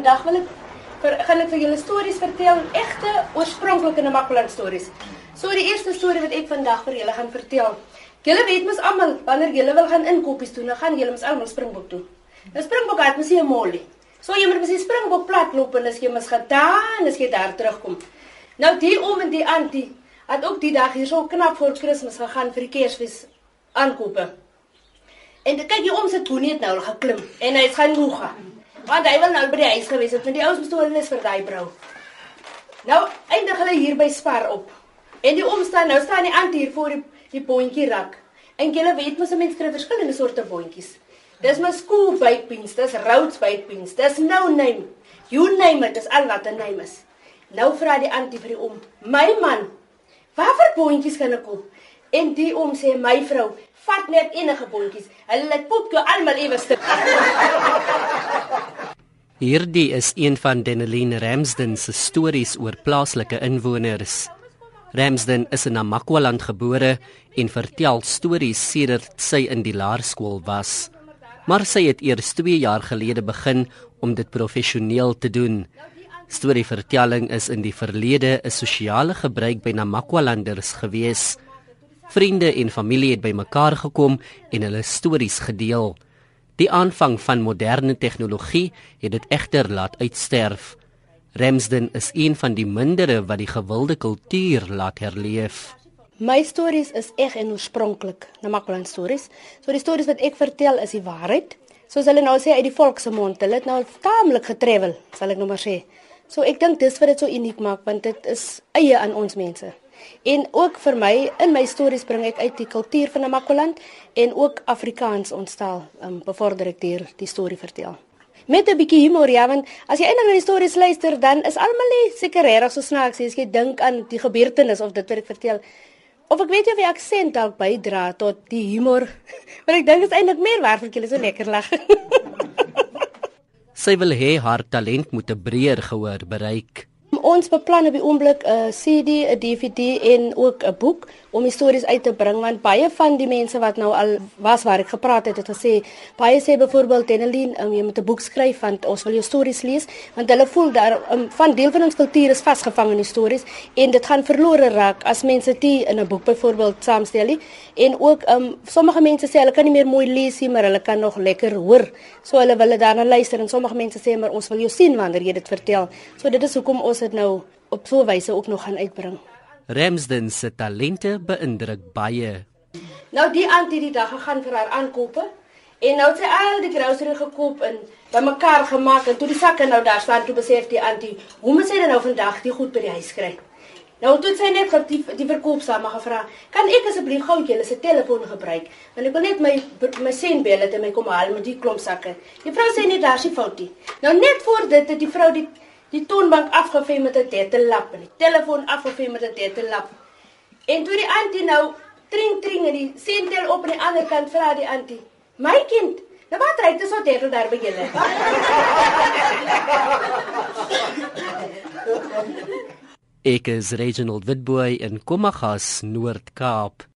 vandag wil ek vir gaan ek vir julle stories vertel, egte oorspronklike Namakwaland stories. So die eerste storie wat ek vandag vir julle gaan vertel. Julle weet mos almal wanneer julle wil gaan inkopies doen, dan gaan julle mos almal Springbok toe. Nou Springbok het mos 'n molly. So jy moet mos die Springbok plat loop en as jy mos gaan daar, as jy daar terugkom. Nou die oom en die antie het ook die dag hier so knap voor Kersfees gegaan vir die Kersfees aankope. En kyk jy om sy boenie het nou al geklim en hy's gaan moeg. Want hy wil nou by die huis gewees het, want die ouens moet hulle is vir daai brou. Nou eindig hulle hier by Spar op. En die oom staan nou staan die antie hier voor die die boontjie rak. En jy weet mos 'n mens kry verskillende soorte boontjies. Dis my school bypins, dis Rhodes bypins, dis no name. You name it, dis al wat 'n name is. Nou vra die antie vir die oom, "My man, watter boontjies kan ek koop?" En die oom sê, "My vrou, vat net enige boontjies. Hulle lyk poep jou almal ewe stuk." Hierdie is een van Deneline Ramsden se stories oor plaaslike inwoners. Ramsden is in Namakwaland gebore en vertel stories sedert sy in die laerskool was. Maar sy het eers 2 jaar gelede begin om dit professioneel te doen. Storievertelling is in die verlede 'n sosiale gebruik by Namakwalanders gewees. Vriende en familie het bymekaar gekom en hulle stories gedeel. Die aanvang van moderne tegnologie het dit egter laat uitsterf. Ramsden is een van die mindere wat die gewilde kultuur laat herleef. My stories is eg en oorspronklik, Namakwaland stories. So die stories wat ek vertel is die waarheid. Soos hulle nou sê uit die volk se mond, hulle het nou taamlik getravel, sal ek nou maar sê. So ek dink dis wat dit so uniek maak want dit is eie aan ons mense. En ook vir my in my stories bring ek uit die kultuur van Namakwaland en ook Afrikaans ontstaan, um, bevorder ek hier die storie vertel. Met 'n bietjie humor ja want as jy eintlik na die stories luister dan is almal nie seker regtig so snaaks as jy dink aan die gebeurtenis of dit wat ek vertel of ek weet jy of die aksent dalk bydra tot die humor want ek dink dit is eintlik meer waar vir julle so lekker lag. Sy wil hê haar talent moet 'n breër gehoor bereik ons beplan op die oomblik 'n CD, 'n DVD en ook 'n boek om stories uit te bring want baie van die mense wat nou al was waar ek gepraat het het gesê baie sê byvoorbeeld Denelin um, jy moet 'n boek skryf want ons wil jou stories lees want hulle voel daar um, van deel van ons kultuur is vasgevang in die stories en dit gaan verlore raak as mense dit in 'n boek byvoorbeeld saamstel nie. En ook um, sommige mense sê hulle kan nie meer mooi lees nie maar hulle kan nog lekker hoor. So hulle wil daarna luister en sommige mense sê maar ons wil jou sien wanneer jy dit vertel. So dit is hoekom ons dit nou op so 'n wyse ook nog gaan uitbring Ramsden se talente beïndruk baie. Nou die auntie die dag gegaan vir haar aankope en nou het sy al die grocery gekoop en bymekaar gemaak en toe die sakke nou daar staan toe besef die auntie, hoe moet sy dan nou vandag die goed by die huis kry? Nou toe sy net die die verkoopsame gevra, kan ek asseblief gou julle se telefoon gebruik? Want ek wil net my my sen bel het en my kom haal met die klomp sakke. Die vrou sê net daar's 'n foutie. Nou net voor dit het die vrou die die toonbank afgevee met 'n tetellap en die telefoon afgevee met 'n tetellap. En toe die antie nou tring tring en die sentel op aan die ander kant vra die antie: "My kind, nou wat ry dit so tetel daar by julle?" Ek is Reginald Witboy in Kommagas, Noord-Kaap.